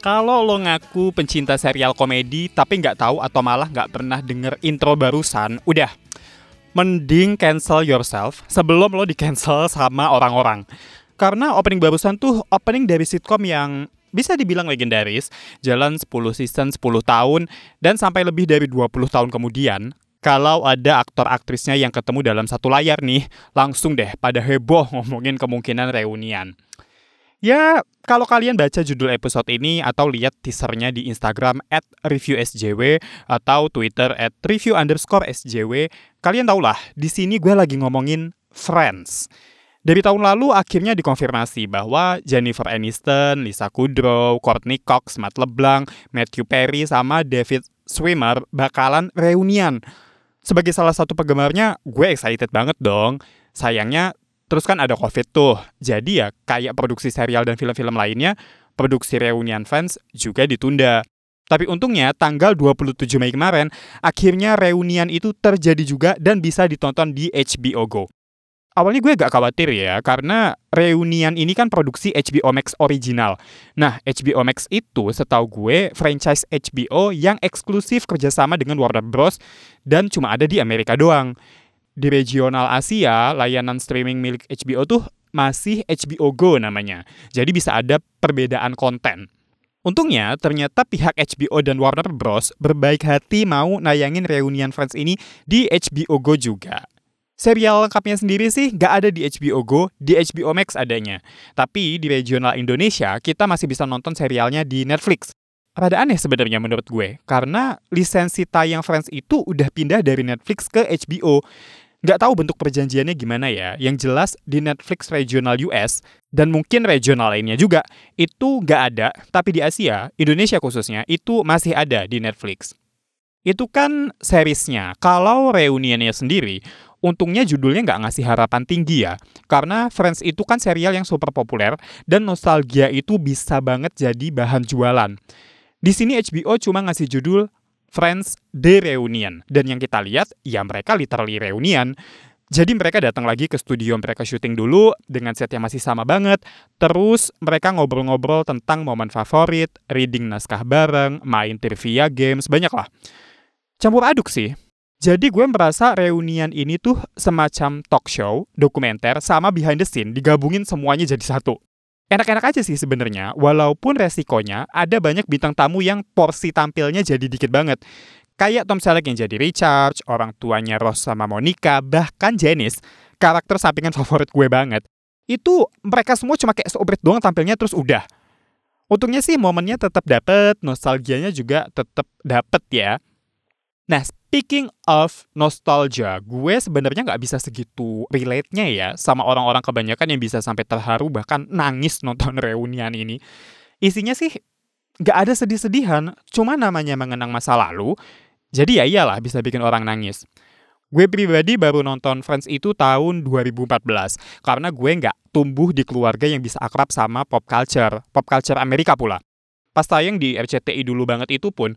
Kalau lo ngaku pencinta serial komedi tapi nggak tahu atau malah nggak pernah denger intro barusan, udah mending cancel yourself sebelum lo di cancel sama orang-orang. Karena opening barusan tuh opening dari sitkom yang bisa dibilang legendaris, jalan 10 season 10 tahun, dan sampai lebih dari 20 tahun kemudian, kalau ada aktor aktrisnya yang ketemu dalam satu layar nih, langsung deh pada heboh ngomongin kemungkinan reunian. Ya, kalau kalian baca judul episode ini atau lihat teasernya di Instagram at reviewsjw atau Twitter at review underscore sjw, kalian lah di sini gue lagi ngomongin Friends. Dari tahun lalu akhirnya dikonfirmasi bahwa Jennifer Aniston, Lisa Kudrow, Courtney Cox, Matt LeBlanc, Matthew Perry, sama David Swimmer bakalan reunian sebagai salah satu penggemarnya, gue excited banget dong. Sayangnya, terus kan ada COVID tuh. Jadi ya, kayak produksi serial dan film-film lainnya, produksi reunian fans juga ditunda. Tapi untungnya tanggal 27 Mei kemarin, akhirnya reunian itu terjadi juga dan bisa ditonton di HBO Go awalnya gue agak khawatir ya karena reunian ini kan produksi HBO Max original. Nah, HBO Max itu setahu gue franchise HBO yang eksklusif kerjasama dengan Warner Bros. dan cuma ada di Amerika doang. Di regional Asia, layanan streaming milik HBO tuh masih HBO Go namanya. Jadi bisa ada perbedaan konten. Untungnya, ternyata pihak HBO dan Warner Bros. berbaik hati mau nayangin reunian Friends ini di HBO Go juga. Serial lengkapnya sendiri sih nggak ada di HBO Go, di HBO Max adanya. Tapi di regional Indonesia, kita masih bisa nonton serialnya di Netflix. Rada aneh sebenarnya menurut gue, karena lisensi tayang Friends itu udah pindah dari Netflix ke HBO. Nggak tahu bentuk perjanjiannya gimana ya, yang jelas di Netflix regional US, dan mungkin regional lainnya juga, itu nggak ada, tapi di Asia, Indonesia khususnya, itu masih ada di Netflix. Itu kan seriesnya. Kalau reuniannya sendiri, untungnya judulnya nggak ngasih harapan tinggi ya. Karena Friends itu kan serial yang super populer dan nostalgia itu bisa banget jadi bahan jualan. Di sini HBO cuma ngasih judul Friends The Reunion. Dan yang kita lihat, ya mereka literally reunian. Jadi mereka datang lagi ke studio mereka syuting dulu dengan set yang masih sama banget. Terus mereka ngobrol-ngobrol tentang momen favorit, reading naskah bareng, main trivia games, banyak lah. Campur aduk sih, jadi gue merasa reunian ini tuh semacam talk show, dokumenter, sama behind the scene digabungin semuanya jadi satu. Enak-enak aja sih sebenarnya, walaupun resikonya ada banyak bintang tamu yang porsi tampilnya jadi dikit banget. Kayak Tom Selleck yang jadi Richard, orang tuanya Ross sama Monica, bahkan Janice, karakter sampingan favorit gue banget. Itu mereka semua cuma kayak seobret doang tampilnya terus udah. Untungnya sih momennya tetap dapet, nostalgianya juga tetap dapet ya. Nah, speaking of nostalgia, gue sebenarnya nggak bisa segitu relate-nya ya sama orang-orang kebanyakan yang bisa sampai terharu bahkan nangis nonton reunian ini. Isinya sih nggak ada sedih-sedihan, cuma namanya mengenang masa lalu, jadi ya iyalah bisa bikin orang nangis. Gue pribadi baru nonton Friends itu tahun 2014 karena gue nggak tumbuh di keluarga yang bisa akrab sama pop culture, pop culture Amerika pula. Pas tayang di RCTI dulu banget itu pun,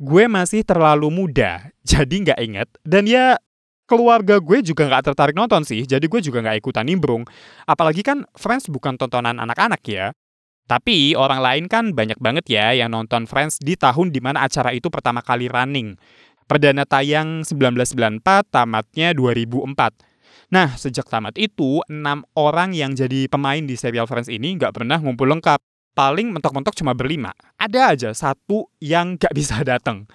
gue masih terlalu muda, jadi nggak inget. Dan ya keluarga gue juga nggak tertarik nonton sih, jadi gue juga nggak ikutan nimbrung. Apalagi kan Friends bukan tontonan anak-anak ya. Tapi orang lain kan banyak banget ya yang nonton Friends di tahun di mana acara itu pertama kali running. Perdana tayang 1994, tamatnya 2004. Nah, sejak tamat itu, enam orang yang jadi pemain di serial Friends ini nggak pernah ngumpul lengkap paling mentok-mentok cuma berlima. Ada aja satu yang gak bisa datang.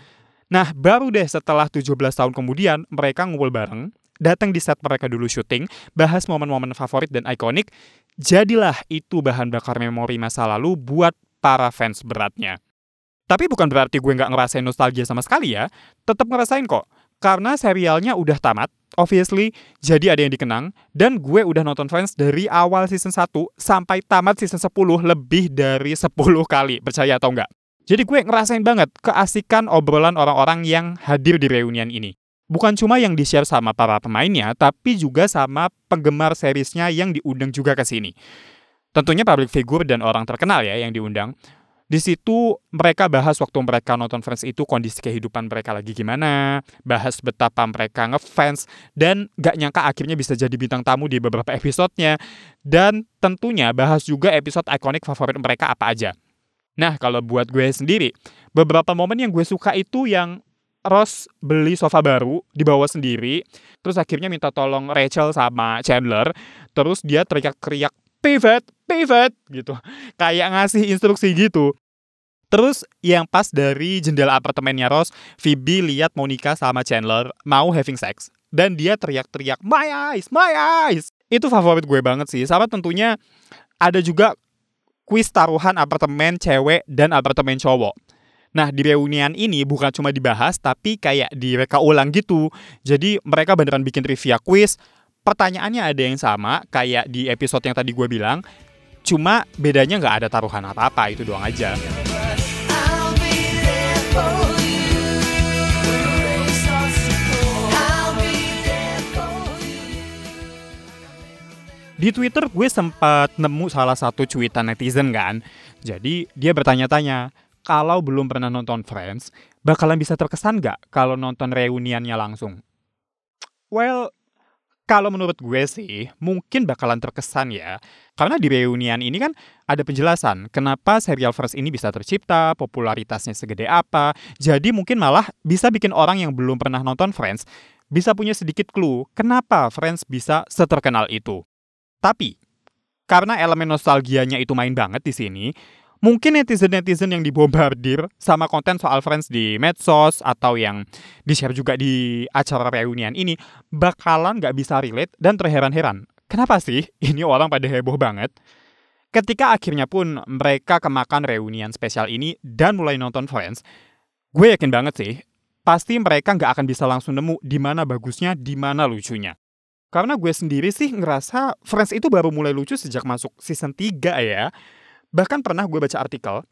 Nah, baru deh setelah 17 tahun kemudian, mereka ngumpul bareng, datang di set mereka dulu syuting, bahas momen-momen favorit dan ikonik, jadilah itu bahan bakar memori masa lalu buat para fans beratnya. Tapi bukan berarti gue nggak ngerasain nostalgia sama sekali ya, tetap ngerasain kok. Karena serialnya udah tamat, obviously jadi ada yang dikenang dan gue udah nonton Friends dari awal season 1 sampai tamat season 10 lebih dari 10 kali, percaya atau enggak. Jadi gue ngerasain banget keasikan obrolan orang-orang yang hadir di reunian ini. Bukan cuma yang di-share sama para pemainnya, tapi juga sama penggemar seriesnya yang diundang juga ke sini. Tentunya public figure dan orang terkenal ya yang diundang. Di situ mereka bahas waktu mereka nonton Friends itu kondisi kehidupan mereka lagi gimana, bahas betapa mereka ngefans, dan gak nyangka akhirnya bisa jadi bintang tamu di beberapa episodenya. Dan tentunya bahas juga episode ikonik favorit mereka apa aja. Nah, kalau buat gue sendiri, beberapa momen yang gue suka itu yang Ross beli sofa baru, dibawa sendiri, terus akhirnya minta tolong Rachel sama Chandler, terus dia teriak-teriak pivot, pivot gitu. Kayak ngasih instruksi gitu. Terus yang pas dari jendela apartemennya Ross, Phoebe lihat Monica sama Chandler mau having sex dan dia teriak-teriak my eyes, my eyes. Itu favorit gue banget sih. Sama tentunya ada juga kuis taruhan apartemen cewek dan apartemen cowok. Nah, di reunian ini bukan cuma dibahas, tapi kayak direka ulang gitu. Jadi, mereka beneran bikin trivia quiz. Pertanyaannya ada yang sama, kayak di episode yang tadi gue bilang. Cuma bedanya nggak ada taruhan apa-apa, itu doang aja. Di Twitter gue sempat nemu salah satu cuitan netizen kan. Jadi dia bertanya-tanya, kalau belum pernah nonton Friends, bakalan bisa terkesan gak kalau nonton reuniannya langsung? Well, kalau menurut gue sih, mungkin bakalan terkesan ya. Karena di reunian ini kan ada penjelasan kenapa serial Friends ini bisa tercipta, popularitasnya segede apa. Jadi mungkin malah bisa bikin orang yang belum pernah nonton Friends bisa punya sedikit clue kenapa Friends bisa seterkenal itu. Tapi, karena elemen nostalgianya itu main banget di sini, mungkin netizen-netizen yang dibombardir sama konten soal Friends di medsos atau yang di-share juga di acara reunian ini bakalan gak bisa relate dan terheran-heran. Kenapa sih ini orang pada heboh banget? Ketika akhirnya pun mereka kemakan reunian spesial ini dan mulai nonton Friends, gue yakin banget sih, pasti mereka nggak akan bisa langsung nemu di mana bagusnya, di mana lucunya. Karena gue sendiri sih ngerasa Friends itu baru mulai lucu sejak masuk season 3 ya. Bahkan pernah gue baca artikel,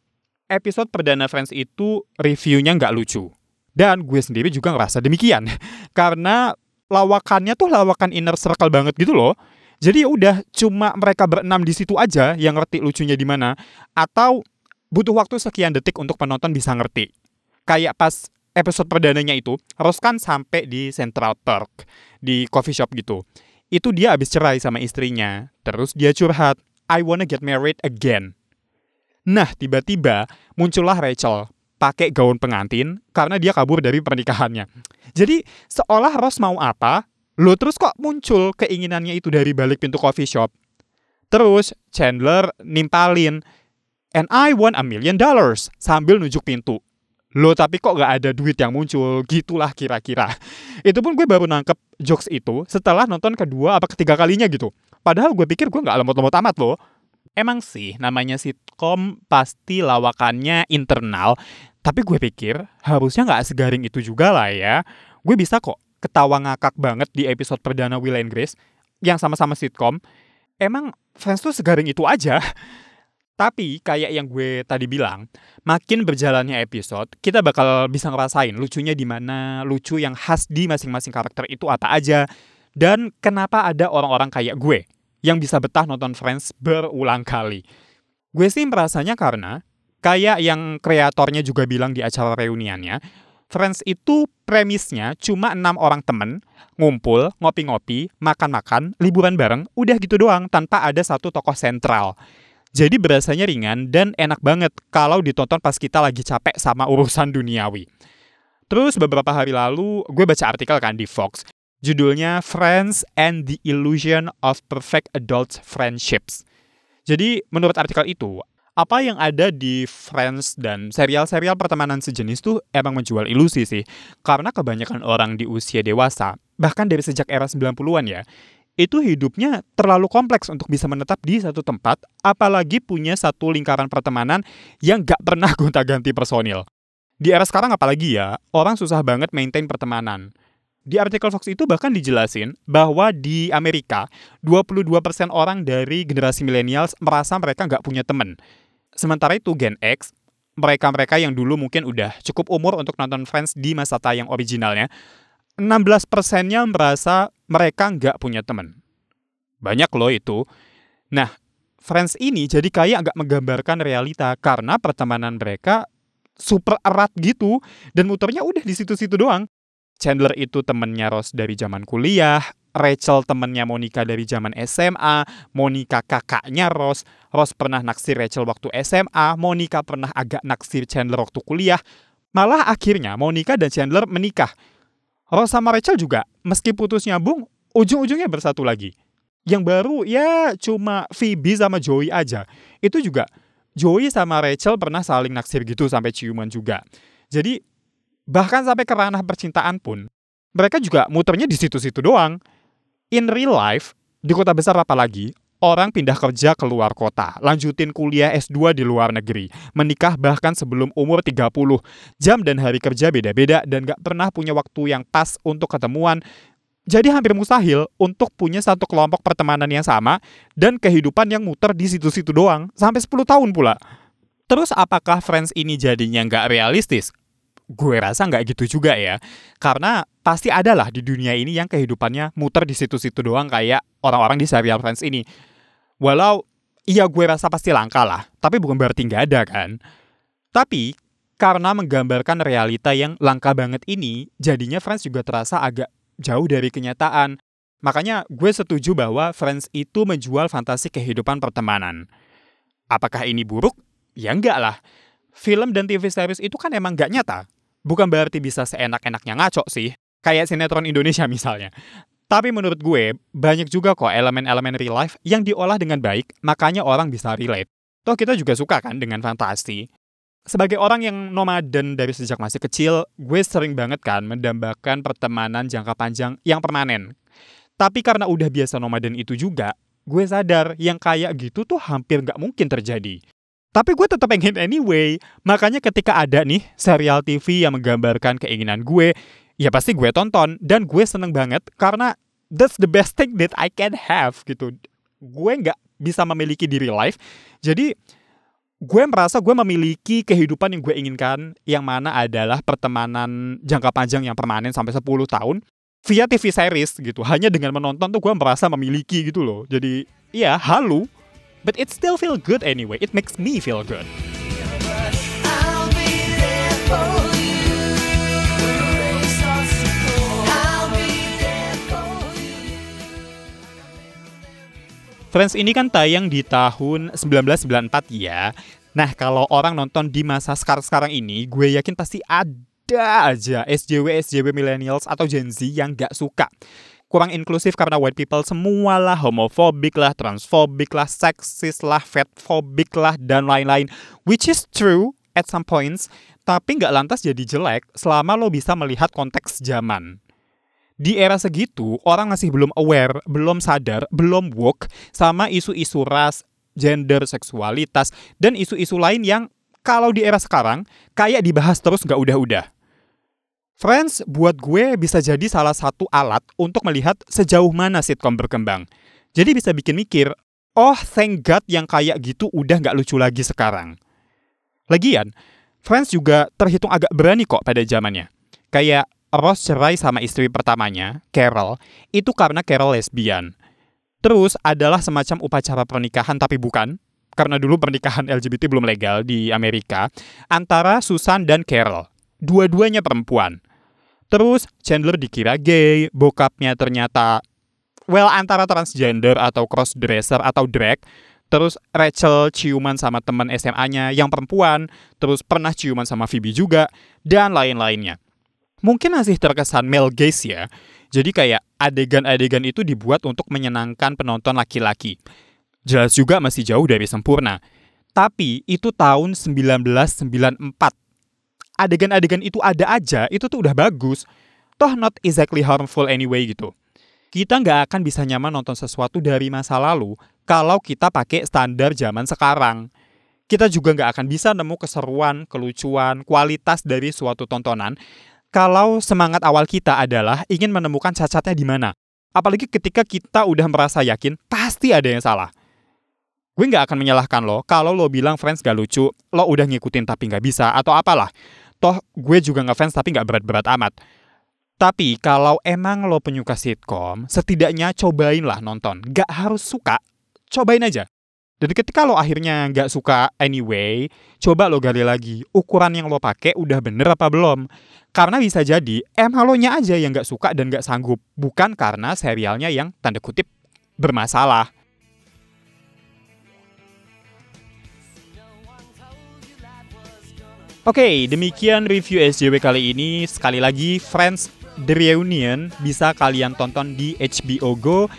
episode perdana Friends itu reviewnya nggak lucu. Dan gue sendiri juga ngerasa demikian. Karena lawakannya tuh lawakan inner circle banget gitu loh. Jadi ya udah cuma mereka berenam di situ aja yang ngerti lucunya di mana atau butuh waktu sekian detik untuk penonton bisa ngerti. Kayak pas episode perdananya itu, Rose kan sampai di Central Park, di coffee shop gitu. Itu dia habis cerai sama istrinya, terus dia curhat, I wanna get married again. Nah, tiba-tiba muncullah Rachel pakai gaun pengantin karena dia kabur dari pernikahannya. Jadi, seolah Ross mau apa, lo terus kok muncul keinginannya itu dari balik pintu coffee shop. Terus Chandler nimpalin, and I want a million dollars sambil nunjuk pintu. Lo tapi kok gak ada duit yang muncul, gitulah kira-kira. Itu pun gue baru nangkep jokes itu setelah nonton kedua apa ketiga kalinya gitu. Padahal gue pikir gue gak lemot-lemot amat loh. Emang sih namanya sitkom pasti lawakannya internal, tapi gue pikir harusnya nggak segaring itu juga lah ya. Gue bisa kok ketawa ngakak banget di episode perdana Will and Grace yang sama-sama sitkom. Emang fans tuh segaring itu aja. Tapi kayak yang gue tadi bilang, makin berjalannya episode, kita bakal bisa ngerasain lucunya di mana, lucu yang khas di masing-masing karakter itu apa aja, dan kenapa ada orang-orang kayak gue yang bisa betah nonton Friends berulang kali. Gue sih merasanya karena, kayak yang kreatornya juga bilang di acara reuniannya, Friends itu premisnya cuma enam orang temen, ngumpul, ngopi-ngopi, makan-makan, liburan bareng, udah gitu doang tanpa ada satu tokoh sentral. Jadi berasanya ringan dan enak banget kalau ditonton pas kita lagi capek sama urusan duniawi. Terus beberapa hari lalu gue baca artikel kan di Fox Judulnya Friends and the Illusion of Perfect Adult Friendships. Jadi, menurut artikel itu, apa yang ada di Friends dan serial-serial pertemanan sejenis tuh emang menjual ilusi sih. Karena kebanyakan orang di usia dewasa, bahkan dari sejak era 90-an ya, itu hidupnya terlalu kompleks untuk bisa menetap di satu tempat, apalagi punya satu lingkaran pertemanan yang gak pernah gonta-ganti personil. Di era sekarang apalagi ya, orang susah banget maintain pertemanan. Di artikel Fox itu bahkan dijelasin bahwa di Amerika 22% orang dari generasi milenial merasa mereka nggak punya temen. Sementara itu Gen X, mereka-mereka yang dulu mungkin udah cukup umur untuk nonton Friends di masa tayang originalnya, 16 persennya merasa mereka nggak punya temen. Banyak loh itu. Nah, Friends ini jadi kayak agak menggambarkan realita karena pertemanan mereka super erat gitu dan muternya udah di situ-situ doang. Chandler itu temennya Ross dari zaman kuliah, Rachel temennya Monica dari zaman SMA, Monica kakaknya Ross, Ross pernah naksir Rachel waktu SMA, Monica pernah agak naksir Chandler waktu kuliah. Malah akhirnya Monica dan Chandler menikah. Ross sama Rachel juga, meski putus nyambung, ujung-ujungnya bersatu lagi. Yang baru ya cuma Phoebe sama Joey aja. Itu juga Joey sama Rachel pernah saling naksir gitu sampai ciuman juga. Jadi bahkan sampai ke ranah percintaan pun mereka juga muternya di situ-situ doang in real life, di kota besar apalagi, orang pindah kerja ke luar kota, lanjutin kuliah S2 di luar negeri, menikah bahkan sebelum umur 30, jam dan hari kerja beda-beda dan gak pernah punya waktu yang pas untuk ketemuan, jadi hampir mustahil untuk punya satu kelompok pertemanan yang sama dan kehidupan yang muter di situ-situ doang, sampai 10 tahun pula. Terus apakah Friends ini jadinya nggak realistis? Gue rasa nggak gitu juga ya. Karena pasti ada lah di dunia ini yang kehidupannya muter di situ-situ doang kayak orang-orang di serial Friends ini. Walau iya gue rasa pasti langka lah, tapi bukan berarti nggak ada kan. Tapi karena menggambarkan realita yang langka banget ini, jadinya Friends juga terasa agak jauh dari kenyataan. Makanya gue setuju bahwa Friends itu menjual fantasi kehidupan pertemanan. Apakah ini buruk? Ya enggak lah film dan TV series itu kan emang gak nyata. Bukan berarti bisa seenak-enaknya ngaco sih, kayak sinetron Indonesia misalnya. Tapi menurut gue, banyak juga kok elemen-elemen real life yang diolah dengan baik, makanya orang bisa relate. Toh kita juga suka kan dengan fantasi. Sebagai orang yang nomaden dari sejak masih kecil, gue sering banget kan mendambakan pertemanan jangka panjang yang permanen. Tapi karena udah biasa nomaden itu juga, gue sadar yang kayak gitu tuh hampir gak mungkin terjadi. Tapi gue tetap pengen anyway. Makanya ketika ada nih serial TV yang menggambarkan keinginan gue, ya pasti gue tonton. Dan gue seneng banget karena that's the best thing that I can have gitu. Gue nggak bisa memiliki diri life. Jadi gue merasa gue memiliki kehidupan yang gue inginkan yang mana adalah pertemanan jangka panjang yang permanen sampai 10 tahun via TV series gitu. Hanya dengan menonton tuh gue merasa memiliki gitu loh. Jadi ya halu but it still feel good anyway. It makes me feel good. Friends ini kan tayang di tahun 1994 ya. Nah, kalau orang nonton di masa sekarang-sekarang ini, gue yakin pasti ada aja SJW SJW millennials atau Gen Z yang gak suka kurang inklusif karena white people semua lah, homofobik lah, transfobik lah, seksis lah, fatfobik lah, dan lain-lain. Which is true at some points, tapi nggak lantas jadi jelek selama lo bisa melihat konteks zaman. Di era segitu, orang masih belum aware, belum sadar, belum woke sama isu-isu ras, gender, seksualitas, dan isu-isu lain yang kalau di era sekarang kayak dibahas terus nggak udah-udah. Friends buat gue bisa jadi salah satu alat untuk melihat sejauh mana sitcom berkembang. Jadi bisa bikin mikir, oh thank God yang kayak gitu udah nggak lucu lagi sekarang. Lagian, Friends juga terhitung agak berani kok pada zamannya. Kayak Ross cerai sama istri pertamanya, Carol, itu karena Carol lesbian. Terus adalah semacam upacara pernikahan tapi bukan, karena dulu pernikahan LGBT belum legal di Amerika, antara Susan dan Carol dua-duanya perempuan. Terus Chandler dikira gay, bokapnya ternyata well antara transgender atau crossdresser atau drag. Terus Rachel ciuman sama teman SMA-nya yang perempuan, terus pernah ciuman sama Phoebe juga, dan lain-lainnya. Mungkin masih terkesan male gaze ya. Jadi kayak adegan-adegan itu dibuat untuk menyenangkan penonton laki-laki. Jelas juga masih jauh dari sempurna. Tapi itu tahun 1994 adegan-adegan itu ada aja, itu tuh udah bagus. Toh not exactly harmful anyway gitu. Kita nggak akan bisa nyaman nonton sesuatu dari masa lalu kalau kita pakai standar zaman sekarang. Kita juga nggak akan bisa nemu keseruan, kelucuan, kualitas dari suatu tontonan kalau semangat awal kita adalah ingin menemukan cacatnya di mana. Apalagi ketika kita udah merasa yakin pasti ada yang salah. Gue nggak akan menyalahkan lo kalau lo bilang Friends gak lucu, lo udah ngikutin tapi nggak bisa, atau apalah toh gue juga ngefans tapi nggak berat-berat amat. Tapi kalau emang lo penyuka sitcom, setidaknya cobain lah nonton. Gak harus suka, cobain aja. Jadi ketika lo akhirnya nggak suka anyway, coba lo gali lagi, ukuran yang lo pakai udah bener apa belum. Karena bisa jadi emang lo nya aja yang nggak suka dan nggak sanggup, bukan karena serialnya yang tanda kutip bermasalah. Oke, okay, demikian review SJW kali ini. Sekali lagi, Friends The Reunion bisa kalian tonton di HBO Go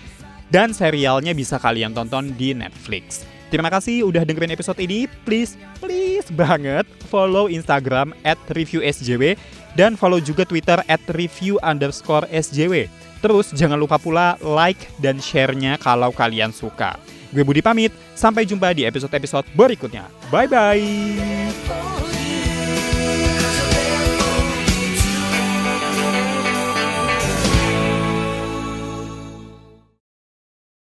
dan serialnya bisa kalian tonton di Netflix. Terima kasih udah dengerin episode ini. Please, please banget follow Instagram at reviewsjw dan follow juga Twitter at review underscore SJW. Terus jangan lupa pula like dan share-nya kalau kalian suka. Gue Budi pamit, sampai jumpa di episode-episode berikutnya. Bye-bye!